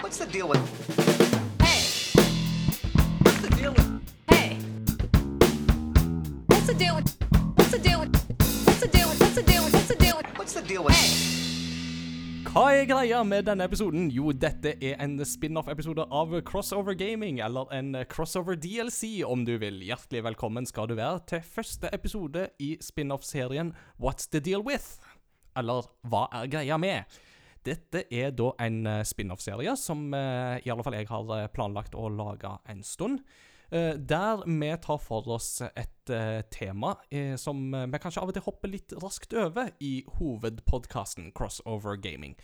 What's the deal with? Hey, What's the deal with? hey. What's the deal with? What's the deal with? What's the deal with? What's the deal with? What's the deal with? What's the deal with? Hva er greia med denne episoden? Jo, dette er en spin-off-episode av Crossover Gaming, eller en Crossover DLC, om du vil. Hjertelig velkommen skal du være til første episode i spin-off-serien What's the deal with? Eller Hva er greia med? Dette er da en eh, spin-off-serie som eh, i alle fall jeg har eh, planlagt å lage en stund. Der vi tar for oss et tema som vi kanskje av og til hopper litt raskt over i hovedpodkasten Crossover Gaming.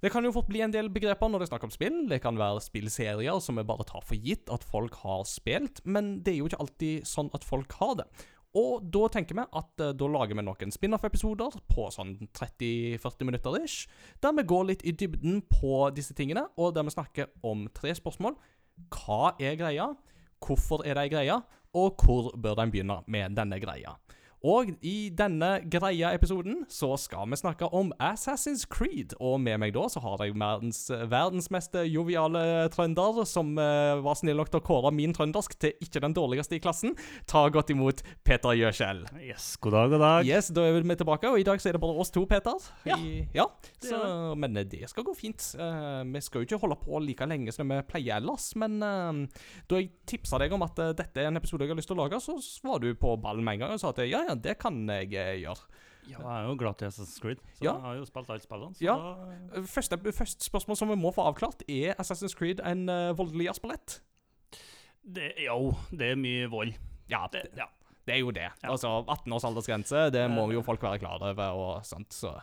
Det kan jo fort bli en del begreper når det er snakk om spill. Det kan være spillserier som vi bare tar for gitt at folk har spilt, men det er jo ikke alltid sånn at folk har det. Og da tenker vi at eh, da lager vi noen spin-off-episoder på sånn 30-40 minutter ish, der vi går litt i dybden på disse tingene, og der vi snakker om tre spørsmål. Hva er greia? Hvorfor er det ei greie? Og hvor bør en begynne med denne greia? Og i denne greia-episoden så skal vi snakke om Assassin's Creed. Og med meg da så har jeg verdens, verdens mest joviale trønder, som uh, var snill nok til å kåre min trøndersk til ikke den dårligste i klassen. Ta godt imot Peter Gjøskjell. Yes, god dag, god dag. Yes, da er vi tilbake, og i dag så er det bare oss to, Peter. Ja, I, ja så, men eh, det skal gå fint. Uh, vi skal jo ikke holde på like lenge som vi pleier ellers, men uh, da jeg tipsa deg om at dette er en episode jeg har lyst til å lage, så var du på ballen med en gang og sa at ja, ja, det kan jeg eh, gjøre. Ja, jeg er jo glad til Assassin's Creed, så Ja. jeg har jo spilt alle spillene. Ja. da Første, første spørsmål som vi må få avklart, er Assassin's Creed en uh, voldelig jazzballett? det, Jo, det er mye vold. Ja, Det, det, ja. det er jo det. Ja. Altså, 18 års aldersgrense, det må jo folk være klar over og sånt, så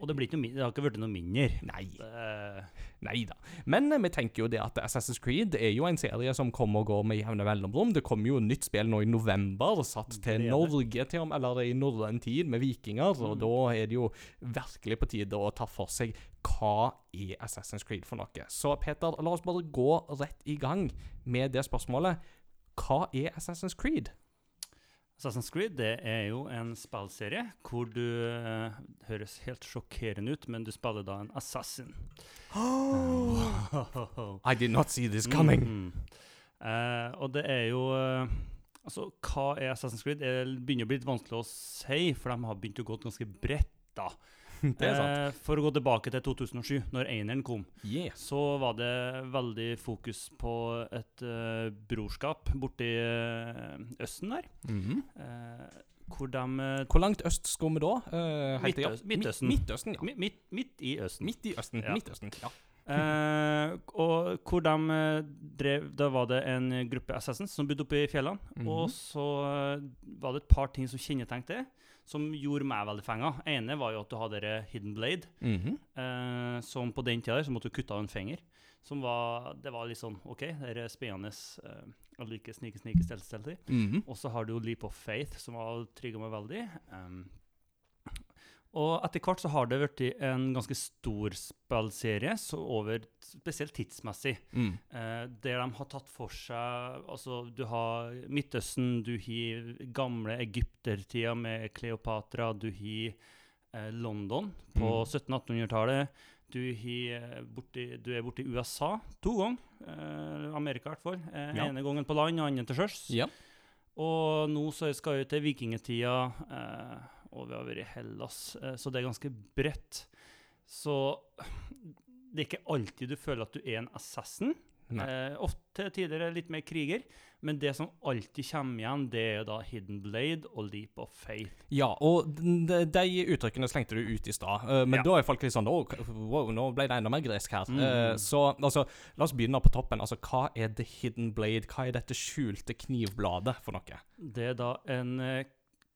Og det, noe, det har ikke blitt noe mindre. Nei. Det, Nei da. Men eh, vi tenker jo det at Assassin's Creed er jo en serie som kommer og går med jevne mellomrom. Det kommer jo nytt spill nå i november, satt til er det. Norge, til, om, eller i norrøn tid, med vikinger. Og Mm. da er det jo virkelig på tide å ta for seg hva er Assassin's Creed for noe. Så Peter, la oss bare gå rett i gang med det spørsmålet. Hva er Assassin's Creed? Assassin's Creed det er jo en spillserie hvor du uh, høres helt sjokkerende ut, men du spiller da en assassin. I did not see this coming. Mhm. uh, og det er jo uh, Altså, hva er Assassin's Creed? Det begynner å bli litt vanskelig å si, for de har begynt å gå ganske bredt, da. Det er sant. Eh, for å gå tilbake til 2007, når eineren kom, Yeah. så var det veldig fokus på et eh, brorskap borti uh, Østen der. Mhm. eh, hvor de Hvor langt øst skal vi da? Eh, til- Midtøsten. Midtøsten, ja. mi- midt, midt i Østen. Midt i Østen. Ja. Midtøsten, ja. Eh, og hvor de drev Da var det en gruppe assassins som bodde oppe i fjellene. Mhm. Og så var det et par ting som kjennetegnet det, som gjorde meg veldig fenga. ene var jo at du hadde hidden blade, Mhm. eh, som på den tida så måtte du kutte av en finger. Som var Det var litt sånn OK, det er spennende. Eh, jeg liker snike, snike, stelte, stelte. -hmm. Og så har du Leap of Faith, som har trigga meg veldig. Um, og etter hvert så har det blitt en ganske stor spillserie, over spesielt tidsmessig. Mm. Eh, der de har tatt for seg Altså, du har Midtøsten, du har gamle egyptertida med Kleopatra, du har eh, London på Mm. 1700-1800-tallet. Du, eh, borti, du er borti USA to ganger. Eh, Amerika, i hvert fall. Eh, Ja. ene gangen på land, andre til sjøs. Ja. Og nå så skal vi til vikingtida, eh, og vi har vært i Hellas, eh, så det er ganske bredt. Så det er ikke alltid du føler at du er en assassin. Eh, ofte er det litt mer kriger, men det som alltid kommer igjen, det er da Hidden Blade og Leap of Faith. Ja, og de uttrykkene slengte du ut i stad. eh, men Ja. da er folk litt sånn «Åh, Wow, nå ble det enda mer gresk her. Mm. Eh, så altså, la oss begynne på toppen. Altså, Hva er The Hidden Blade? Hva er dette skjulte knivbladet for noe? Det er da en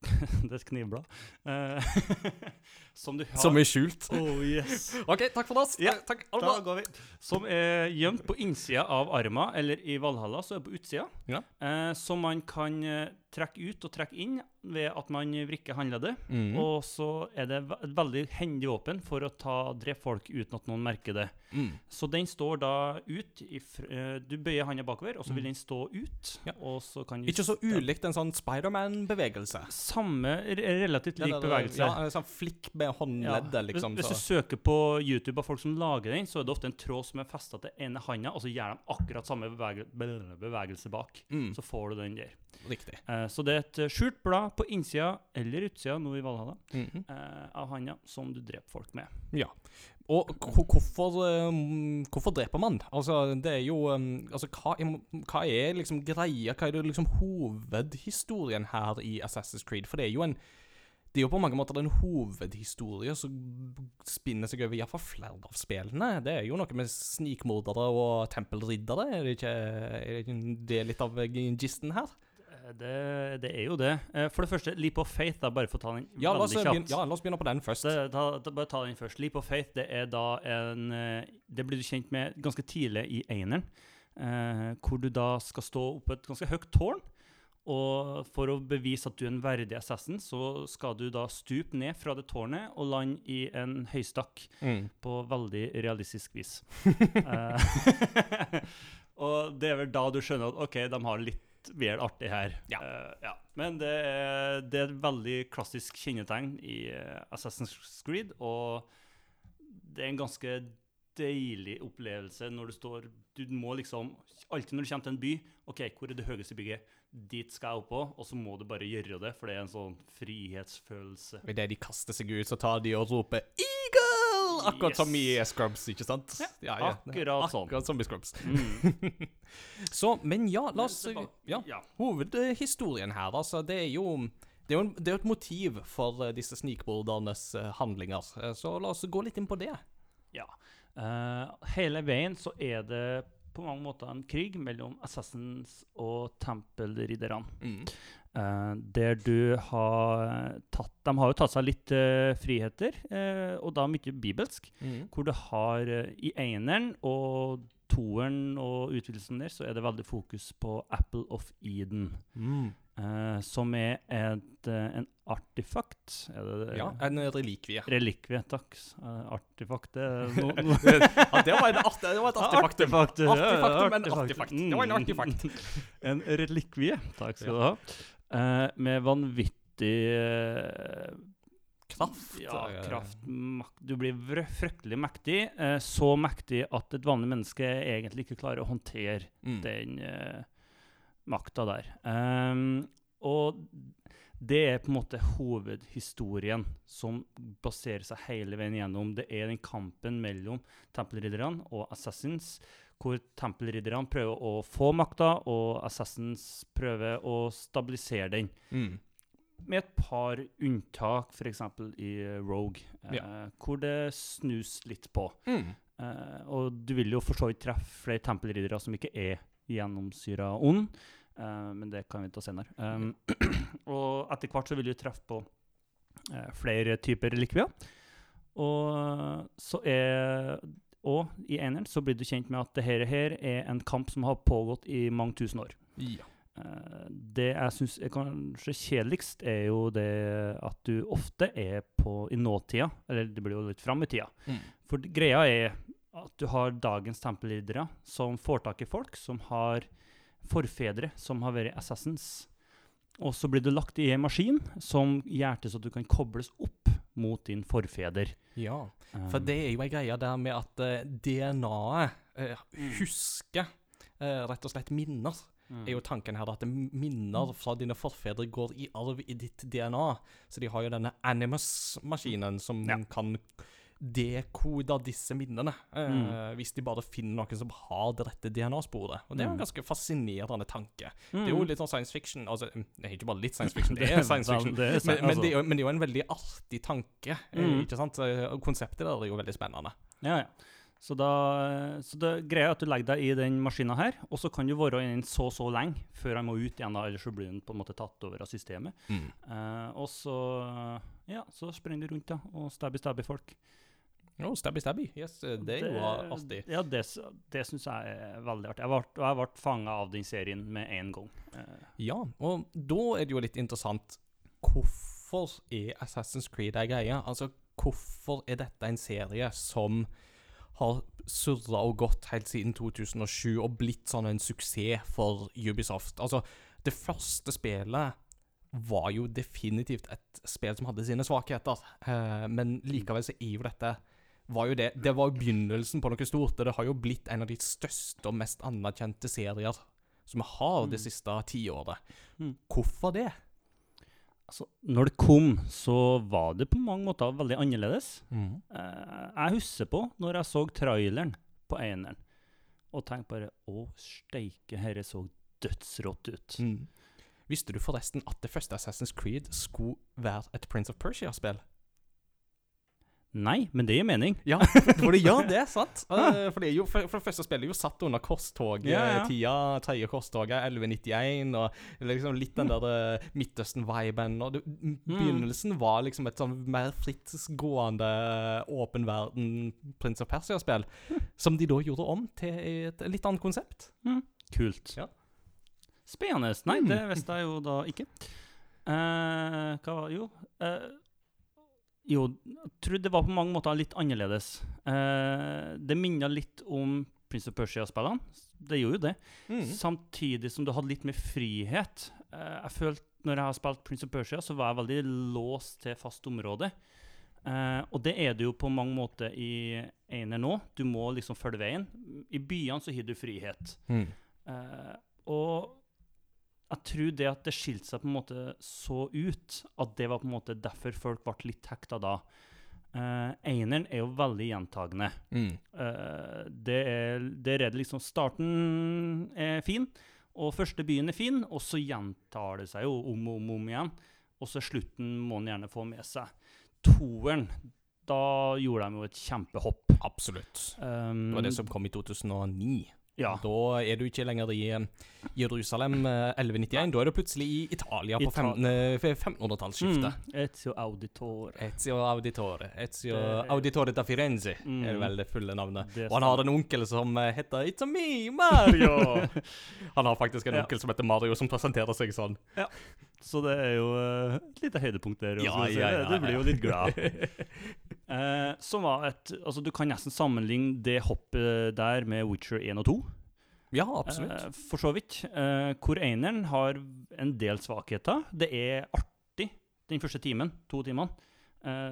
eh, Det et knivblad. Som du har Som er skjult. Oh, yes. OK, takk for oss. Ja, Eh, takk. Da går vi. Som er gjemt på innsida av arma, eller i Valhalla, så er det på utsida. Ja. Eh, som man kan eh, trekke ut og trekke inn ved at man vrikker håndleddet. Mm. Og så er det et veldig hendig våpen for å ta drepe folk uten at noen merker det. Mm. Så den står da ut i fr eh, Du bøyer hånda bakover, og så vil den stå ut. Mm. Ja. Så kan Ikke så ulikt en sånn Spiderman-bevegelse. Samme relativt lik bevegelse. Ja, en sånn flikkbevegelse. med håndleddet, liksom. Hvis, hvis du søker på YouTube av folk som lager den, så er det ofte en tråd som er festa til ene handa, og så gjør de akkurat samme bevege, bevegelse bak. Mm, Så får du den der. riktig. Eh, så det er et eh, skjult blad på innsida eller utsida, nå i Valhalla, Mhm. eh, av handa som du dreper folk med. Ja. Og hvorfor, um, hvorfor dreper man? Altså, det er jo um, Altså, hva er, hva er liksom greia? Hva er det liksom hovedhistorien her i Assassin's Creed? For det er jo en det er jo på mange måter en hovedhistorie som spinner seg over iallfall flere av spillene. Det er jo noe med snikmordere og tempelriddere. Er det ikke er det, det litt av gisten her? Det, det er jo det. Eh, For det første, Leap of Faith, da, bare for å ta den Ja, la oss, begynne, ja, la oss begynne på den først. Det, ta, ta, bare ta den først. Leap of Faith det er da en eh, Det blir du kjent med ganske tidlig i Eineren. Eh, hvor du da skal stå oppe et ganske høyt tårn. Og for å bevise at du er en verdig assassin, så skal du da stupe ned fra det tårnet og lande i en høystakk Mm. på veldig realistisk vis. uh, og det er vel da du skjønner at OK, de har litt vel artig her. Ja. Uh, ja. Men det er, det er et veldig klassisk kjennetegn i eh, Assassin's Creed, og det er en ganske deilig opplevelse når du står Du må liksom Alltid når du kommer til en by OK, hvor er det høyeste bygget? Dit skal jeg oppå, og så må du bare gjøre det, for det er en sånn frihetsfølelse. Og Idet de kaster seg ut, så tar de og roper 'Eagle!' Akkurat som i Scrubs, ikke sant? Ja, akkurat sånn. Akkurat som i Scrubs. Mm. Så, men ja, la oss Ja, ja. hovedhistorien her, altså, det er jo det er jo, en, det er et motiv for eh, disse snikbordernes eh, handlinger, Eh, så la oss gå litt inn på det. Ja. Uh, hele veien så er det på mange måter en krig mellom assassins og tempelridderne. Eh, der du har tatt De har jo tatt seg litt uh, friheter, uh, og da mye bibelsk. Hvor du har i eneren og toeren og utvidelsen der, så er det veldig fokus på Apple of Eden. Mm. Eh, som er et, eh, en artifakt. Er det det? Ja, en relikvie. Relikvie, takk. Uh, artifakt det no, no. Ja, det var, en art, det var et artig faktum. Artefakt, ja, artifakt. artifakt. Det var en Mm. artifakt. En relikvie, takk skal du ha. Uh, med vanvittig eh, Kraft. Ja, eh, kraft. makt. du blir fryktelig mektig. eh, så mektig at et vanlig menneske egentlig ikke klarer å håndtere Mm. den uh, makta der. Um, og det er på en måte hovedhistorien som baserer seg hele veien gjennom. Det er den kampen mellom tempelridderne og assassins, hvor tempelridderne prøver å få makta, og assassins prøver å stabilisere den. Mm. Med et par unntak, f.eks. i Rogue, Rogue, eh, hvor det snus litt på. Mm. Eh, og du vil jo for så vidt treffe flere tempelriddere som ikke er gjennomsyra ond, eh, men det kan vi ta senere. Um, og etter hvert så vil du treffe på uh, flere typer relikvier. Og så er Og i eneren så blir du kjent med at det her, her er en kamp som har pågått i mange tusen år. Ja. Eh, det jeg syns er kanskje kjedeligst, er jo det at du ofte er på i nåtida, eller det blir jo litt fram i tida. Mm. For greia er at du har dagens tempelriddere som får tak i folk som har forfedre som har vært assassins. Og så blir det lagt i en maskin som gjør til så du kan kobles opp mot din forfeder. ja. Um, For det er jo ei greie der med at eh, DNA-et eh, Mm. husker eh, rett og slett minner. mm. er jo tanken her at minner fra dine forfedre går i arv i ditt DNA. Så de har jo denne Animus-maskinen som Ja. kan dekode disse minnene. eh, Mm. Hvis de bare finner noen som har det rette DNA-sporet. Og det er jo en Mm. ganske fascinerende tanke. Mm. Det er jo litt sånn science fiction. Altså, mm, det er ikke bare litt science fiction, det er science fiction. det er Men, sci- men, altså. det jo, men det er jo en veldig artig tanke, eh, Mm. ikke sant? Eh, Konseptet der er jo veldig spennende. Ja, ja. Så, da, så det greia er at du legger deg i den maskina her, og så kan du være i den så så lenge før han må ut igjen, da, ellers så blir den på en måte tatt over av systemet. Eh, og så ja, så springer du rundt da, og stabber stabber folk. Oh, stabby, stabby. Yes, eh, det er jo artig. Ja, det, det syns jeg er veldig artig. Jeg ble, og jeg ble fanga av den serien med en gang. Eh, Ja, og da er det jo litt interessant Hvorfor er Assassin's Creed ei greie? Altså, hvorfor er dette en serie som har surra og gått helt siden 2007 og blitt sånn en suksess for Ubisoft? Altså, det første spillet var jo definitivt et spill som hadde sine svakheter. Eh, men likevel så er jo dette var jo det, det var begynnelsen på noe stort, og det har jo blitt en av de største og mest anerkjente serier som vi har det Mm. siste tiåret. Mm. Hvorfor det? Altså, når det kom, så var det på mange måter veldig annerledes. Mm. Eh, jeg husker på når jeg så traileren på eneren, og tenkte bare Å, steike, herre så dødsrått ut. Mm. Visste du forresten at det første Assassin's Creed skulle være et Prince of Persia-spill? Nei, men det gir mening. Ja, for det gjør det, sant? Uh, for, det er jo, for, for det første spillet er jo satt under korstoget, Ja, ja. tida, tredje korstoget, 1191, og liksom litt den der eh, Midtøsten-viben. Og det, begynnelsen var liksom et sånn mer frittgående åpen verden Prince of Persia-spill, som de da gjorde om til et litt annet konsept. Kult. Ja. Spennende. Nei, Mm. det visste jeg jo da ikke. Uh, hva var Jo. eh, jo, jeg tror det var på mange måter litt annerledes. Eh, det minner litt om Prince of Persia-spillene. Det gjorde jo det. Mm. Samtidig som du hadde litt mer frihet. Eh, jeg følte når jeg har spilt Prince of Persia, så var jeg veldig låst til fast område. Eh, og det er det jo på mange måter i Einer nå. Du må liksom følge veien. I byene så har du frihet. Mm. Eh, og jeg tror det at det skilte seg på en måte så ut, at det var på en måte derfor folk ble litt hekta da. Uh, Eineren er jo veldig gjentagende. Mm. Uh, det er, det er liksom Starten er fin, og første byen er fin, og så gjentar det seg jo om og om, om igjen. Og så slutten må en gjerne få med seg. Toeren, da gjorde de jo et kjempehopp. Absolutt. Um, Det var det som kom i 2009. ja, Da er du ikke lenger i eh, Jerusalem eh, 1191. Da er du plutselig i Italia på Ita- 15 eh, 1500-tallsskiftet. mm, Ezio Auditore. Ezio Auditore. Ezio Det- Auditore da Firenze Mm. er vel det fulle navnet. Det Og han har en onkel som eh, heter It's a me, Mario! han har faktisk en Ja. onkel som heter Mario, som presenterer seg sånn. Så det er jo eh, et lite høydepunkt der. Ja, si. ja, ja, du blir jo litt glad. Eh, som var et Altså, du kan nesten sammenligne det hoppet der med Witcher 1 og 2. Ja, absolutt. Eh, for så vidt. Eh, hvor eneren har en del svakheter. Det er artig den første timen, to timene.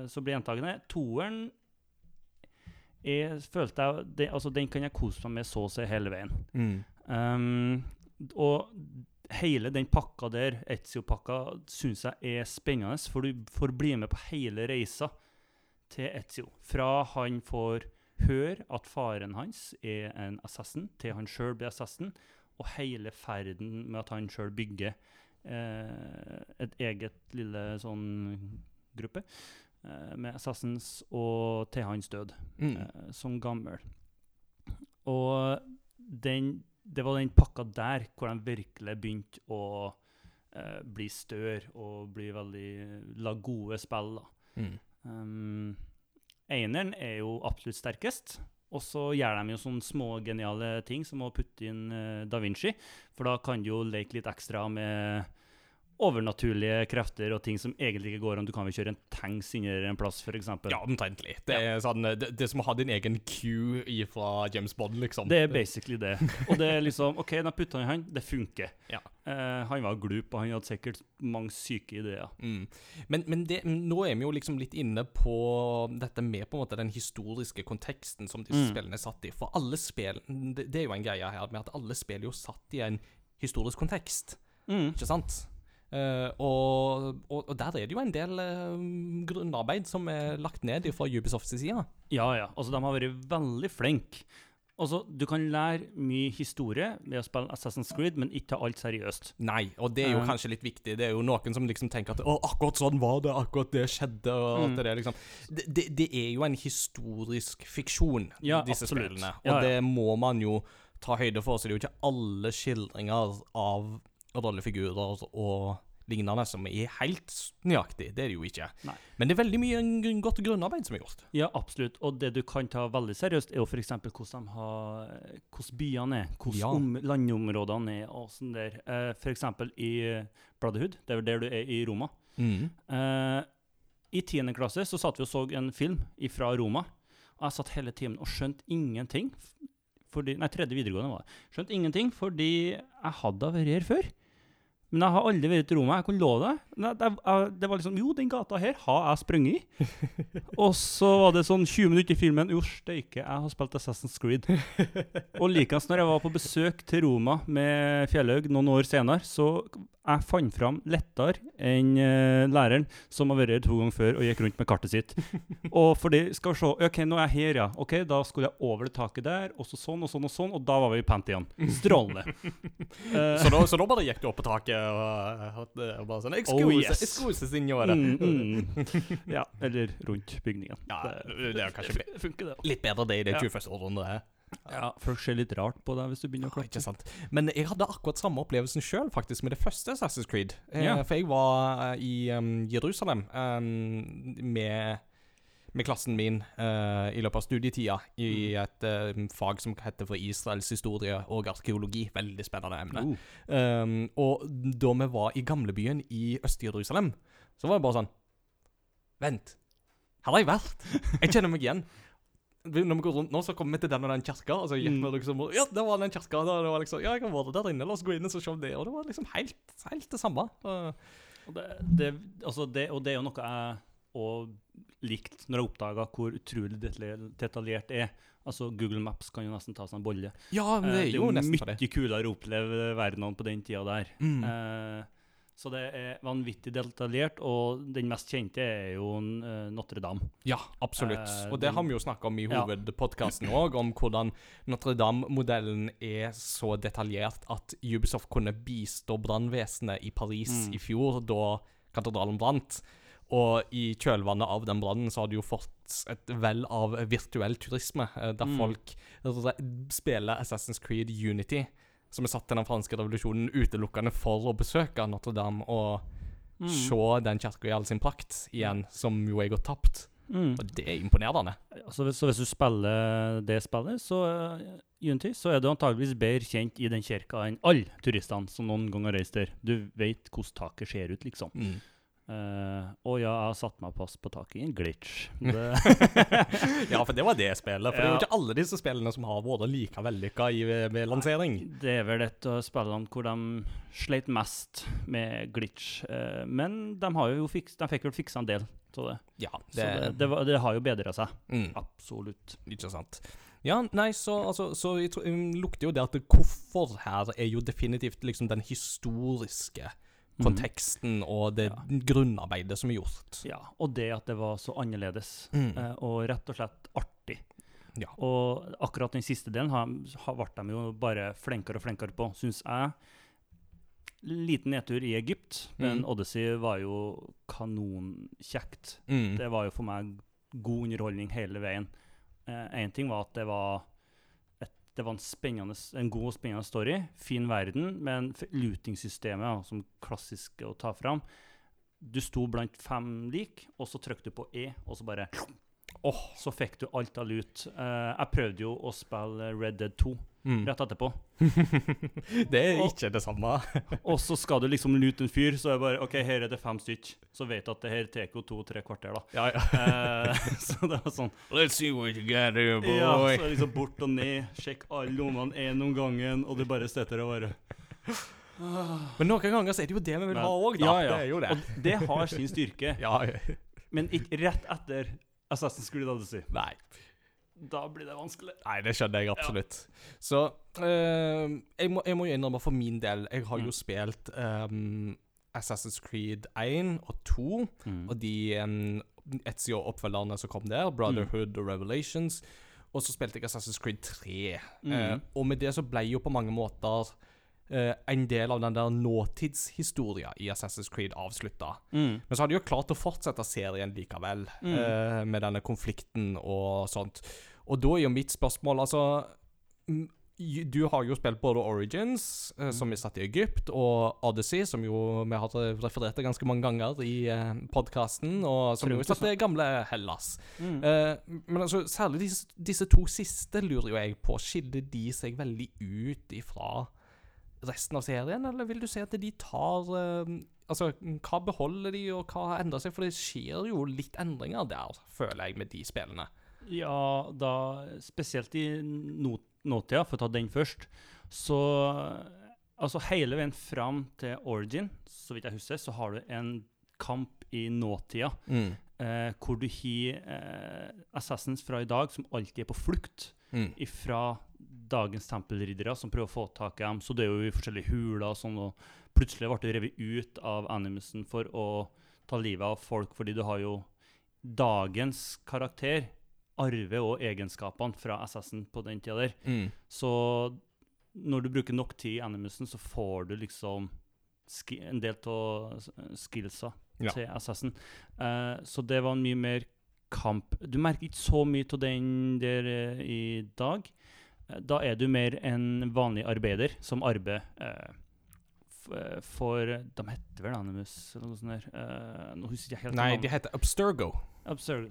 Så blir gjentagende. Toeren er, følte jeg det, Altså, den kan jeg kose meg med så å si hele veien. Mm. Um, og hele den pakka der, Ezio-pakka, syns jeg er spennende, for du får bli med på hele reisa til Ezio. Fra han får høre at faren hans er en assassin, til han sjøl blir assassin, og hele ferden med at han sjøl bygger eh, et eget lille sånn gruppe eh, med assassins, og til hans død Mm. eh, som gammel. Og den, det var den pakka der hvor de virkelig begynte å eh, bli større og bli veldig La gode spill, da. Mm. Um, Eineren er jo absolutt sterkest. Og så gjør de jo sånne små geniale ting, som å putte inn eh, Da Vinci. For da kan du jo leke litt ekstra med overnaturlige krefter og ting som egentlig ikke går an. Du kan vel kjøre en tanks inni i en plass, f.eks. Ja, omtrentlig. Det er sånn Det, det er som å ha din egen Q fra James Bond, liksom. Det er basically det. Og det er liksom OK, da putta han i han. Det funker. Ja. Eh, han var glup, og han hadde sikkert mange syke ideer. Mm. Men, men det, nå er vi jo liksom litt inne på dette med på en måte den historiske konteksten som disse Mm. spillene er satt i. For alle spill det, det er jo en greie her med at alle spill er jo satt i en historisk kontekst, Mm. ikke sant? Eh, og, og, og der er det jo en del uh, grunnarbeid som er lagt ned fra Ubisofts side. Ja, ja. Altså, de har vært veldig flinke. Altså, du kan lære mye historie ved å spille Assassin's Creed, men ikke ta alt seriøst. Nei, og det er jo um, kanskje litt viktig. Det er jo noen som liksom tenker at å, akkurat sånn var det, akkurat det skjedde. og Mm. at det, liksom. det, det, det er jo en historisk fiksjon, Ja, disse absolutt. spillene. Og Ja, ja. det må man jo ta høyde for. Så det er jo ikke alle skildringer av rollefigurer og lignende som er helt nøyaktig. Det er det jo ikke. Nei. Men det er veldig mye godt grunnarbeid som er gjort. Ja, absolutt. Og det du kan ta veldig seriøst, er jo f.eks. hvordan Hvordan byene er, hvordan Ja. om, landområdene er, og sånn der. Eh, f.eks. i Brotherhood, det er vel der du er i Roma. Eh, I 10. klasse så satt vi og så en film fra Roma. Og jeg satt hele timen og skjønte ingenting. Fordi, nei, tredje videregående var det. Skjønte ingenting fordi jeg hadde vært her før. Men jeg har aldri vært i Roma. Jeg kunne love det. Det, jeg, det var liksom Jo, den gata her har jeg sprunget i. og så var det sånn 20 minutter i filmen Jo, steike, jeg har spilt Assassin's Creed. og likeens når jeg var på besøk til Roma med Fjellhaug noen år senere, så jeg fant fram lettere enn uh, læreren, som har vært her to ganger før og gikk rundt med kartet sitt. og fordi, skal vi se, ok, nå er jeg her, ja. Ok, Da skulle jeg over det taket der, og så sånn og sånn og sånn, og da var vi i igjen. Strålende. uh, Så da, så da bare gikk du opp på taket og, og, og bare sånn Excuse, Oh, yes. excuse signore. mm, mm. Ja, eller rundt bygningen. Ja, det er kanskje det funker, det. Litt bedre det i det Ja. 21. århundret. Ja, Folk ser litt rart på deg hvis du begynner å klappe. ikke sant. Men jeg hadde akkurat samme opplevelsen sjøl, faktisk, med det første Assassin's Creed. Eh, Ja. For jeg var eh, i um, Jerusalem um, med, med klassen min uh, i løpet av studietida i Mm. et uh, fag som heter for Israels historie og arkeologi. Veldig spennende emne. Uh. Um, og da vi var i gamlebyen i Øst-Jerusalem, så var det bare sånn Vent, her har jeg vært. Jeg kjenner meg igjen. Når vi går rundt nå, så kommer vi til den og den kirka, og så gikk Mm. vi liksom Ja, det var den kirka. Det var liksom, ja, jeg kan være der inne, la oss gå inn og se se det. Og det var liksom helt, helt det samme. Og det, det, altså det, og det er jo noe jeg òg likt når jeg oppdaga hvor utrolig detaljert det er. Altså Google Maps kan jo nesten ta seg en bolle. ja, men Eh, det er jo nesten mye det. kulere å oppleve verdenen på den tida der. Mm. Eh, så det er vanvittig detaljert, og den mest kjente er jo eh, Notre-Dame. Ja, absolutt. Eh, Og det har vi jo snakka om i hovedpodkasten òg, om hvordan Notre-Dame-modellen er så detaljert at Ubisoft kunne bistå brannvesenet i Paris Mm. i fjor, da katedralen brant. Og i kjølvannet av den brannen så har du jo fått et vell av virtuell turisme, eh, der Mm. folk spiller Assassin's Creed Unity, som er satt til den franske revolusjonen utelukkende for å besøke Notre-Dame og Mm. se den kirka i all sin prakt igjen, som jo er gått tapt. Mm. Og det er imponerende. Altså, så hvis du spiller det spillet, så eh, Unity, så er du antageligvis bedre kjent i den kirka enn alle turistene som noen gang har reist der. Du vet hvordan taket ser ut, liksom. Eh, og ja, jeg har satt meg fast på taket i en glitch. Det, ja, for det var det spillet. For det er jo ikke alle disse spillene som har vært like vellykka i, ved lansering. det er vel et av spillene hvor de sleit mest med glitch. Uh, men de, fiks, de fikk vel fiksa en del av det. Ja, Så det, det, det, var, det har jo bedra seg. mm, Absolutt. Ikke sant. Ja, nei, så, altså, så jeg tror, jeg lukter jo det at hvorfor her er jo definitivt liksom den historiske konteksten og det Ja. grunnarbeidet som er gjort. Ja, og det at det var så annerledes. Mm. eh, og rett og slett artig. Ja. Og akkurat den siste delen har, har vært de jo bare flinkere og flinkere på, syns jeg. Liten nedtur i Egypt, men Mm. Odyssey var jo kanonkjekt. Mm. Det var jo for meg god underholdning hele veien. Én ting var at det var det var en, spennende, en god og spennende story. Fin verden, men ja, som klassisk å ta fram Du sto blant fem lik, og så trykte du på E, og så bare Åh. Så fikk du alt av lut. Uh, jeg prøvde jo å spille Red Dead 2 Mm. rett etterpå. det er Og- ikke det samme. Og så skal du liksom lute en fyr, så er det bare OK, her er det fem stykk. Så vet du at det her tar jo to-tre kvarter, da. ja, ja. Eh, så det var sånn Let's see what you got here, boy. Ja, så er det liksom bort og ned, sjekk alle lommene én om gangen, og du bare sitter og bare Men noen ganger så er det jo det vi vil ha òg, da. Ja, ja. Det er jo det. Og det har sin styrke, Ja, men ikke rett etter Assassin's Creed Odyssey. nei. Da blir det vanskelig. Nei, det skjønner jeg absolutt. Så eh, jeg, må, jeg må jo innrømme for min del Jeg har jo Mm. spilt um, Assassin's Creed 1 og 2, Mm. og de um, Etzio-oppfølgerne som kom der, Brotherhood og Revelations. Og så spilte jeg Assassin's Creed 3. Mm. Eh, og med det så ble jo på mange måter en del av den der nåtidshistoria i Assassin's Creed avslutta. Mm. Men så har de jo klart å fortsette serien likevel, Mm. eh, med denne konflikten og sånt. Og da er jo mitt spørsmål, altså mm, Du har jo spilt både Origins, eh, som vi satt i Egypt, og Odyssey, som jo vi har referert til ganske mange ganger i eh, podkasten, og som jo satt i gamle Hellas. Mm. Eh, men altså, særlig disse, disse to siste lurer jo jeg på. Skiller de seg veldig ut ifra resten av serien, eller vil du si at de tar eh, Altså, hva beholder de, og hva har endra seg? For det skjer jo litt endringer der, føler jeg, med de spillene. Ja, da spesielt i nåtida, for å ta den først, så Altså hele veien fram til Origin, så vidt jeg husker, så har du en kamp i nåtida Mm. eh, hvor du har eh, assassins fra i dag som alltid er på flukt Mm. ifra dagens tempelriddere som prøver å få tak i dem. Så det er jo i forskjellige huler og sånn, og plutselig ble du revet ut av animusen for å ta livet av folk, fordi du har jo dagens karakter arver og egenskapene fra SS-en på den tida der. Mm. Så når du bruker nok tid i animusen, så får du liksom en del av skillsa Ja. til SS-en. Uh, så det var en mye mer kamp. Du merker ikke så mye av den der eh, i dag. Da er du mer en vanlig arbeider som arbeider eh, eh, for De heter vel Animus eller noe sånt der. Eh, nå husker jeg helt Nei, de heter Abstergo. Abstergo,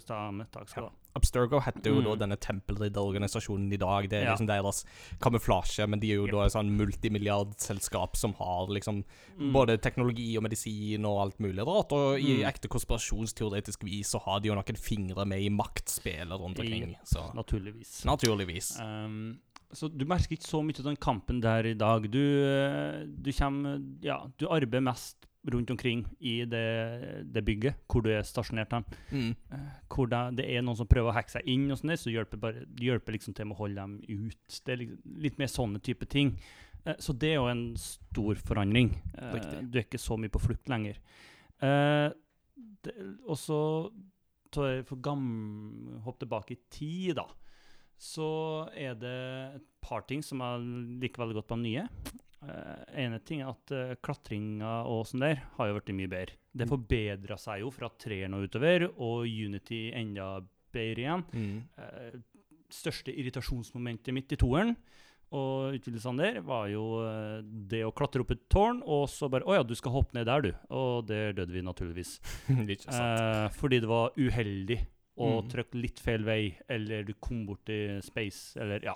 takk skal du ha. Abstergo heter jo Mm. da denne tempelridderorganisasjonen i dag. Det er Ja. liksom deres kamuflasje, men de er jo da et sånn multimilliardselskap som har liksom Mm. både teknologi og medisin og alt mulig rart. Og i Mm. ekte konspirasjonsteoretisk vis så har de jo noen fingre med i maktspillet rundt omkring. Så Naturligvis. naturligvis. Um, så du merker ikke så mye av den kampen der i dag. Du, eh, du kommer Ja, du arbeider mest rundt omkring i det, det bygget hvor du er stasjonert. Mm. Eh, hvor det, det er noen som prøver å hacke seg inn, og sånn der, så hjelper bare, det hjelper liksom til med å holde dem ut. Det er liksom, litt mer sånne type ting. Eh, så det er jo en stor forandring. Riktig. du er ikke så mye på flukt lenger. Og så for gam hopp tilbake i tid, da. Så er det et par ting som jeg liker veldig godt på de nye. Uh, ene ting er at uh, klatringa og sånn der har jo blitt mye bedre. Det forbedra seg jo fra treeren og utover, og Unity enda bedre igjen. Mm. Uh, største irritasjonsmomentet mitt i toeren og utvidelsene der var jo uh, det å klatre opp et tårn, og så bare Å ja, du skal hoppe ned der, du. Og der døde vi naturligvis. Eh, fordi det var uheldig å Mm. trykke litt feil vei, eller du kom bort i space, eller ja.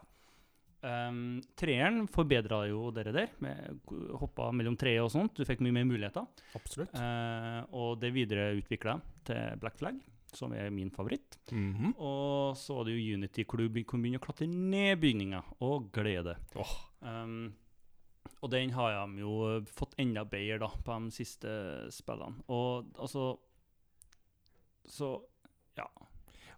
Um, treeren forbedra jo dere der, med hoppa mellom treet og sånt. Du fikk mye mer muligheter. Absolutt. Uh, og det videreutvikla til Black Flag, som er min favoritt. Mhm. Og så var det jo Unity be- kunne begynne å klatre ned bygninga, og glede. Oh. Um, og den har de jo fått enda bedre da, på de siste spillene. Og altså Så ja.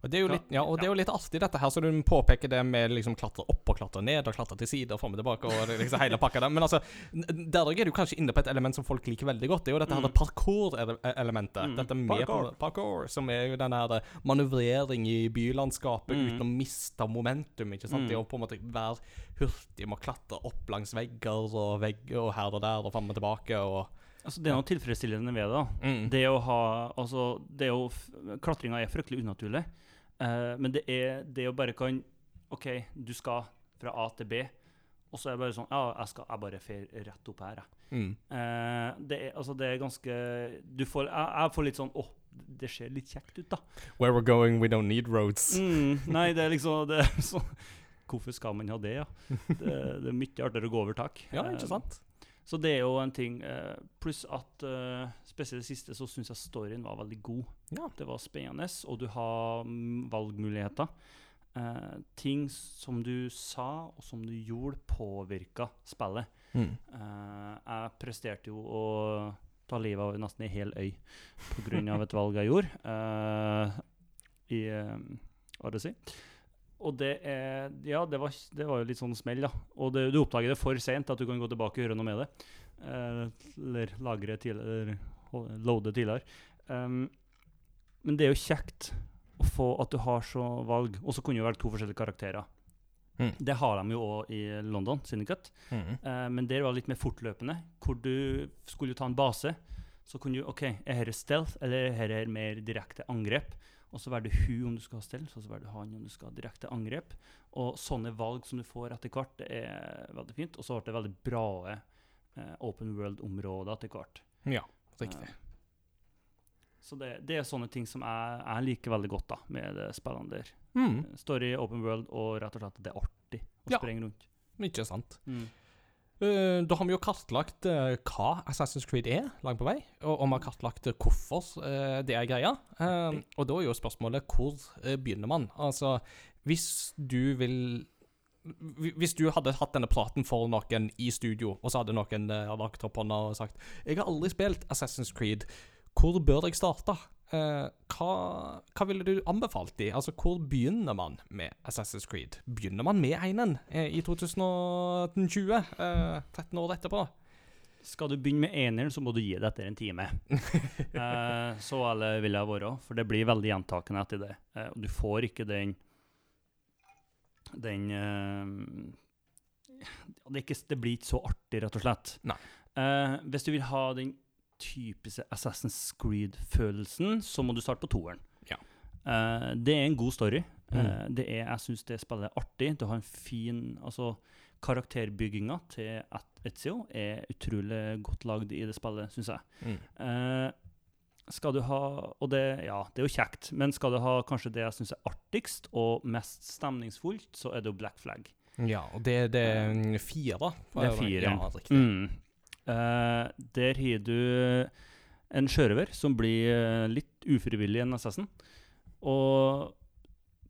Og det er jo litt, ja, er jo litt artig, dette her, så du påpeker det med liksom klatre opp og klatre ned, og klatre til side og fram og tilbake, og liksom hele pakka der. Men altså, der er du kanskje inne på et element som folk liker veldig godt. Det er jo dette her Mm. parkour-elementet. Mm, Dette med parkour. parkour, som er jo den her manøvrering i bylandskapet Mm. uten å miste momentum, ikke sant? Mm. Det å på en måte være hurtig med å klatre opp langs vegger og vegger og her og der og fram og tilbake og Altså, det er noe tilfredsstillende ved det. mm. Det å ha Altså, det er jo Klatringa er fryktelig unaturlig. Eh, men det er det å bare kan OK, du skal fra A til B, og så er det bare sånn Ja, jeg skal jeg bare fer rett opp her, jeg. Mm. Uh, det, er, altså, det er ganske Du får Jeg, jeg får litt sånn Å, det ser litt kjekt ut, da. Where we're going, we don't need roads. Mm, nei, det er liksom det er så, Hvorfor skal man ha det, ja? Det, det er mye artigere å gå over tak. Ja, ikke sant? Så det er jo en ting. eh, pluss at eh, spesielt det siste så syns jeg storyen var veldig god. Ja. Det var spennende, og du har mm, valgmuligheter. Eh, ting som du sa, og som du gjorde, påvirka spillet. Mm. Eh, jeg presterte jo å ta livet av nesten ei hel øy pga. et valg jeg gjorde eh, i uh, Odyssey. Og det er Ja, det var, det var jo litt sånn smell, da. Og det, du oppdager det for seint at du kan gå tilbake og gjøre noe med det. Eh, eller lagre tidligere, eller loade tidligere. Um, men det er jo kjekt å få at du har så valg. Og så kunne du velge to forskjellige karakterer. Mm. Det har de jo òg i London, Syndicate. Mm. Eh, men der var det litt mer fortløpende. Hvor du skulle ta en base, så kunne du OK, er dette stealth, eller er dette mer direkte angrep? Og så velger du hun om du skal ha stell, så velger du han om du skal ha direkte angrep. Og sånne valg som du får etter hvert, det er veldig fint. Og så ble det veldig bra eh, open world-områder etter hvert. Ja, riktig. Eh, så det, det er sånne ting som jeg, jeg liker veldig godt da, med det spillene der. Mm. Story, open world, og rett og slett at det er artig å Ja. sprenge rundt. Ikke sant. Mm. Eh, da har vi jo kartlagt eh, hva Assassin's Creed er, langt på vei, og, vi har kartlagt eh, hvorfor det er greia. Og da er jo spørsmålet hvor begynner man? Altså, hvis du vil Hvis du hadde hatt denne praten for noen i studio, og så hadde noen lagt opp hånda og sagt 'Jeg har aldri spilt Assassin's Creed. Hvor bør jeg starte?' Eh, hva, hva ville du anbefalt de? Altså, hvor begynner man med Assassin's Creed? Begynner man med einen uh, i 2020? uh, 13 år etterpå? Skal du begynne med eneren, så må du gi det etter en time. eh, så ærlig vil jeg være, for det blir veldig gjentakende etter det. Og du får ikke den Den det, er ikke, det blir ikke så artig, rett og slett. Hvis du vil ha den typiske Assassin's Creed-følelsen, så må du starte på toeren. Ja. Uh, det er en god story. Mm. Uh, det er, jeg syns det spillet er artig. Du har en fin Altså, karakterbygginga til Etzio er utrolig godt lagd i det spillet, syns jeg. Mm. Uh, skal du ha Og det, ja, det er jo kjekt, men skal du ha kanskje det jeg syns er artigst og mest stemningsfullt, så er det jo Black Flag. Ja, og det, det er fire, da. Det er fire. Ja, riktig. Mm. Eh, der har du en sjørøver som blir eh, litt ufrivillig en assassin. Og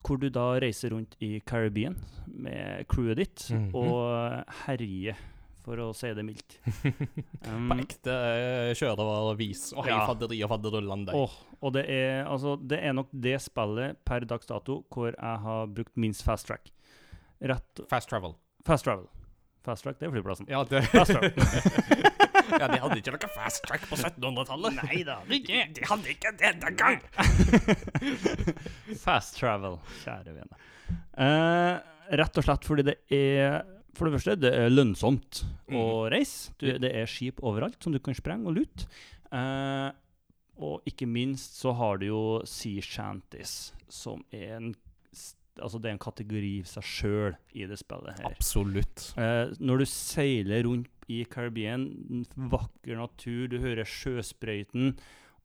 hvor du da reiser rundt i Caribbean med crewet ditt Mhm. og herjer, for å si det mildt. Um, På ekte sjørøvervis og hei Ja. fadderi og fadderullande. Åh, og det er, altså, det er nok det spillet per dags dato hvor jeg har brukt minst fast track. Rett Fast travel. Fast travel. Fast track, det er flyplassen. Ja, det Fast track. Ja, de hadde ikke noe fast track på 1700-tallet. Nei da, det er. De hadde ikke det den gang! Fast travel, kjære vene. Eh, rett og slett fordi det er For det første, det er lønnsomt å reise. Du, det er skip overalt som du kan sprenge og lute. Eh, og ikke minst så har du jo sea shanties, som er en Altså, det er en kategori i seg sjøl i det spillet her. Absolutt. Eh, når du seiler rundt i Caribbean, vakker natur, du hører sjøsprøyten,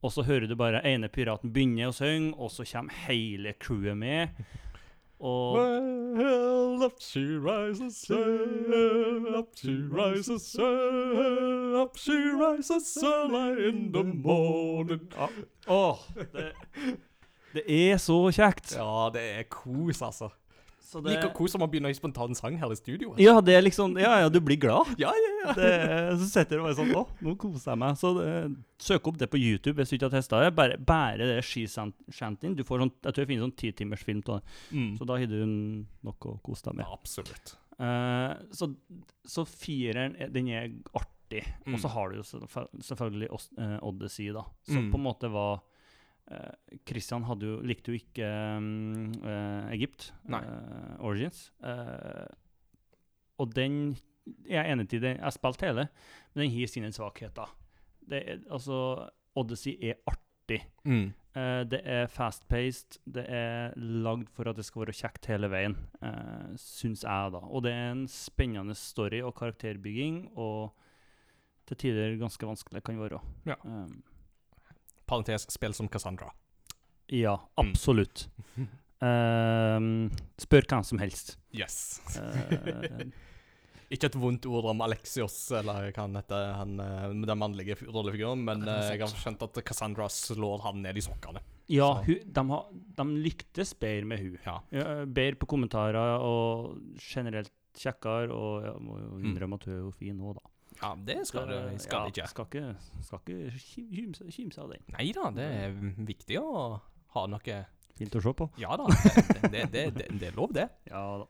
og så hører du bare ene piraten begynne å synge, og så kommer hele crewet med. Og Well, up she rises, sail, up she rises, sail, up she rises early in the morning. Åh, det, det er så kjekt! Ja, det er kos, altså. Så det, Like kos som å begynne i spontan sang her i studio. ja, det er liksom Ja, ja, du blir glad. Ja, ja, ja. Det, så setter du bare sånn Å, nå koser jeg meg. Så det, søk opp det på YouTube hvis du ikke har testa det. Bare, bare det skishantien. Du får sånn, jeg tror jeg finner sånn titimersfilm av det. Mm. Så da har du noe å kose deg med. Absolutt. Uh, så, så fireren er- den er artig. Mm. Og så har du jo selvfølgelig eh, Odyssey, da. Som Mm. på en måte var eh, hadde jo, likte jo ikke um, eh, Egypt, eh, Origins. Eh, og den jeg er enig i. det, Jeg har spilt hele, men den har sine svakheter. Det er, altså, Odyssey er artig. Mm. Eh, det er fast-paced. Det er lagd for at det skal være kjekt hele veien, uh, syns jeg, da. Og det er en spennende story og karakterbygging, og til tider ganske vanskelig kan være. Ja. Um, Parentes, spill som Cassandra. ja, Mm. absolutt. Um, spør hvem som helst. Yes. Uh, Ikke et vondt ord om Alexios, eller hva han heter, han, eh, den mannlige rollefiguren, men eh, jeg har skjønt at Cassandra slår han ned i sokkene. ja, hun, de, har, de lyktes bedre med hun. Ja. Ja, bedre på kommentarer og generelt kjekkere, og jeg må jo Mm. innrømme at hun er jo fin nå, da. Ja, det skal det skal ja, ikke. Skal ikke, skal ikke kim- kimse av den. Nei da, det er viktig å ha noe Fint å se på. Ja da, det, det, det, det, det er lov, det. Ja da.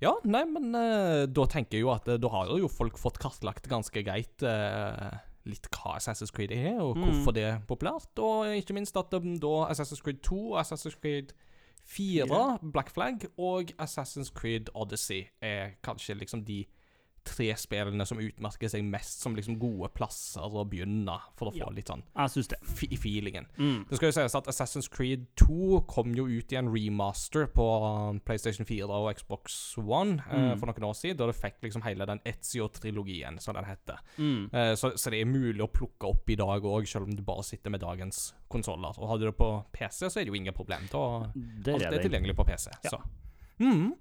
Ja, nei, men uh, da tenker jeg jo at eh, da har jo folk fått kartlagt ganske greit uh, litt hva Assassin's Creed er, og Mm. hvorfor det er populært. Og ikke minst at um, da Assassin's Creed 2, Assassin's Creed 4, Fire. Black Flag og Assassin's Creed Odyssey er kanskje liksom de tre spillene som utmerker seg mest som liksom gode plasser å begynne, for å få Ja. litt sånn Jeg synes det. feelingen. Mm. Det skal jo sies at Assassin's Creed 2 kom jo ut i en remaster på um, PlayStation 4 og Xbox One eh, Mm. for noen år siden, da det fikk liksom hele den Ezio-trilogien, som den heter. Mm. Eh, så, så det er mulig å plukke opp i dag òg, selv om du bare sitter med dagens konsoller. Og hadde du det på PC, så er det jo ingen problem. Da Det alt er er det. tilgjengelig på PC. Ja. Så. Mm.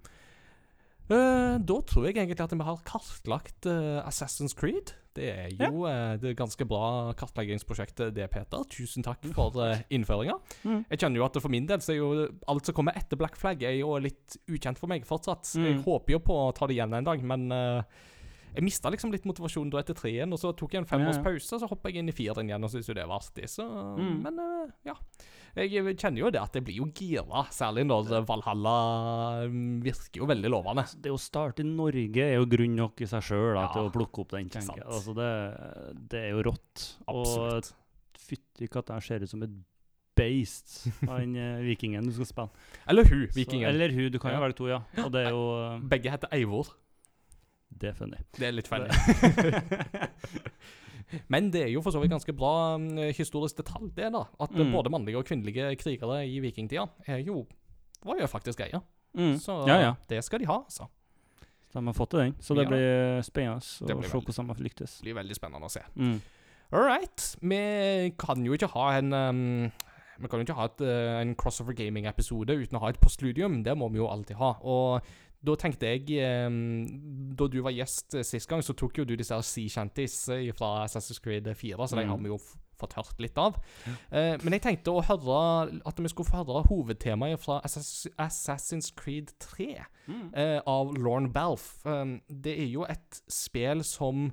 Eh, da tror jeg egentlig at vi har kartlagt uh, Assassin's Creed. Det er jo eh, det ganske bra kartleggingsprosjektet, det, Peter. Tusen takk for uh, innføringa. Mm. Jeg kjenner jo at for min del så er jo alt som kommer etter Black Flag, er jo litt ukjent for meg fortsatt. Jeg Mm. håper jo på å ta det igjen en dag, men jeg mista liksom litt motivasjon da etter treen, og så tok jeg en fem Ja, års ja. pause, og så hoppa jeg inn i fireren igjen og syntes jo det var artig. Så, Mm. Men ja. Jeg kjenner jo det at jeg blir jo gira, særlig når Valhalla mm, virker jo veldig lovende. Det å starte i Norge er jo grunn nok i seg sjøl Ja, til å plukke opp den, tenker jeg. Altså det, det er jo rått. Absolutt. Og fytti katta, jeg ser ut som et beist, av den vikingen du skal spille. Eller hun, Så- vikingen. Eller hun, du kan Ja. jo velge to, ja. Og det er jo eh, Begge heter Eivor. Det er funny. Det er litt funny. Men det er jo for så vidt ganske bra mm, historisk detalj, det, da. At Mm. både mannlige og kvinnelige krigere i vikingtida er jo var jo faktisk greia. Mm. Så Ja, ja. det skal de ha, altså. Så de har fått til den. Så det Ja. blir spennende å se hvordan de lyktes. Det blir veldig spennende å se. Mm. All right. Vi kan jo ikke ha en um, Vi kan jo ikke ha et, uh, en crossover gaming-episode uten å ha et postludium. Det må vi jo alltid ha. Og da tenkte jeg um, Da du var gjest eh, sist gang, så tok jo du disse sea shanties eh, fra Assassin's Creed 4, så de Mm. har vi jo fått hørt litt av. Eh, men jeg tenkte å høre at vi skulle få høre hovedtemaet fra Assass Assassin's Creed 3 Mm. uh, av Lorne Balf. Um, det er jo et spill som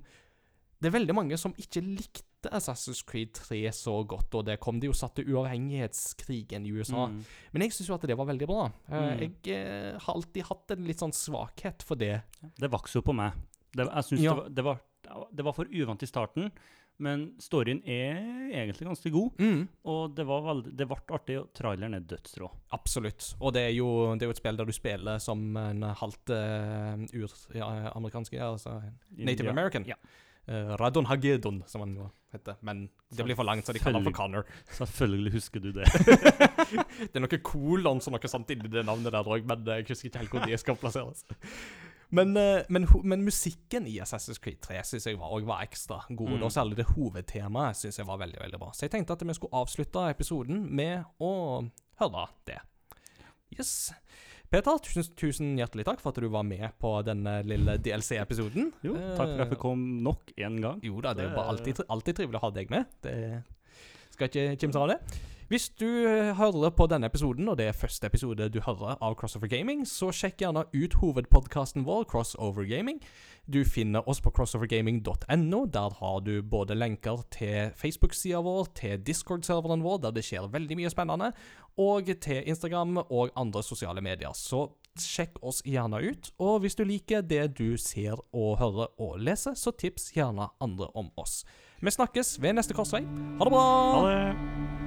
Det er veldig mange som ikke likte Assassin's Creed 3 så godt, og det kom det jo satt til uavhengighetskrigen i USA. Mm. Men jeg syns jo at det var veldig bra. Eh, Mm. Jeg eh, har alltid hatt en litt sånn svakhet for det. Det vokste jo på meg. Det, jeg synes Ja. det, var, det, var, det var for uvant i starten, men storyen er egentlig ganske god. Mm. Og det, var veldig, det ble artig, og traileren er dødsrå. Absolutt. Og det er, jo, det er jo et spill der du spiller som en halvt uh, ur, ja, altså Native. American. Ja. Eh, Radon Hagedon, som han jo heter. Men det blir for langt, så de kaller han for Connor. Selvfølgelig husker du det. Det er noe kolon som noe sånt inni det navnet der òg, men jeg husker ikke helt hvor de skal plasseres. Men, eh, men, men musikken i Assassin's Creed 3 synes jeg var, var ekstra god. Mm. Og særlig det hovedtemaet synes jeg var veldig veldig bra. Så jeg tenkte at vi skulle avslutte episoden med å høre det. Yes. Peter, tusen, tusen hjertelig takk for at du var med på denne lille DLC-episoden. Jo, takk for at jeg kom nok en gang. Jo da, det er jo bare alltid, alltid trivelig å ha deg med. Det skal ikke kimse av det. Hvis du eh, hører på denne episoden, og det er første episode du hører av Crossover Gaming, så sjekk gjerne ut hovedpodkasten vår, Crossover Gaming. Du finner oss på crossovergaming.no. Der har du både lenker til Facebook-sida vår, til Discord-serveren vår, der det skjer veldig mye spennende, og til Instagram og andre sosiale medier. Så sjekk oss gjerne ut. Og hvis du liker det du ser og hører og leser, så tips gjerne andre om oss. Vi snakkes ved neste korsvei. Ha det bra! Ha det!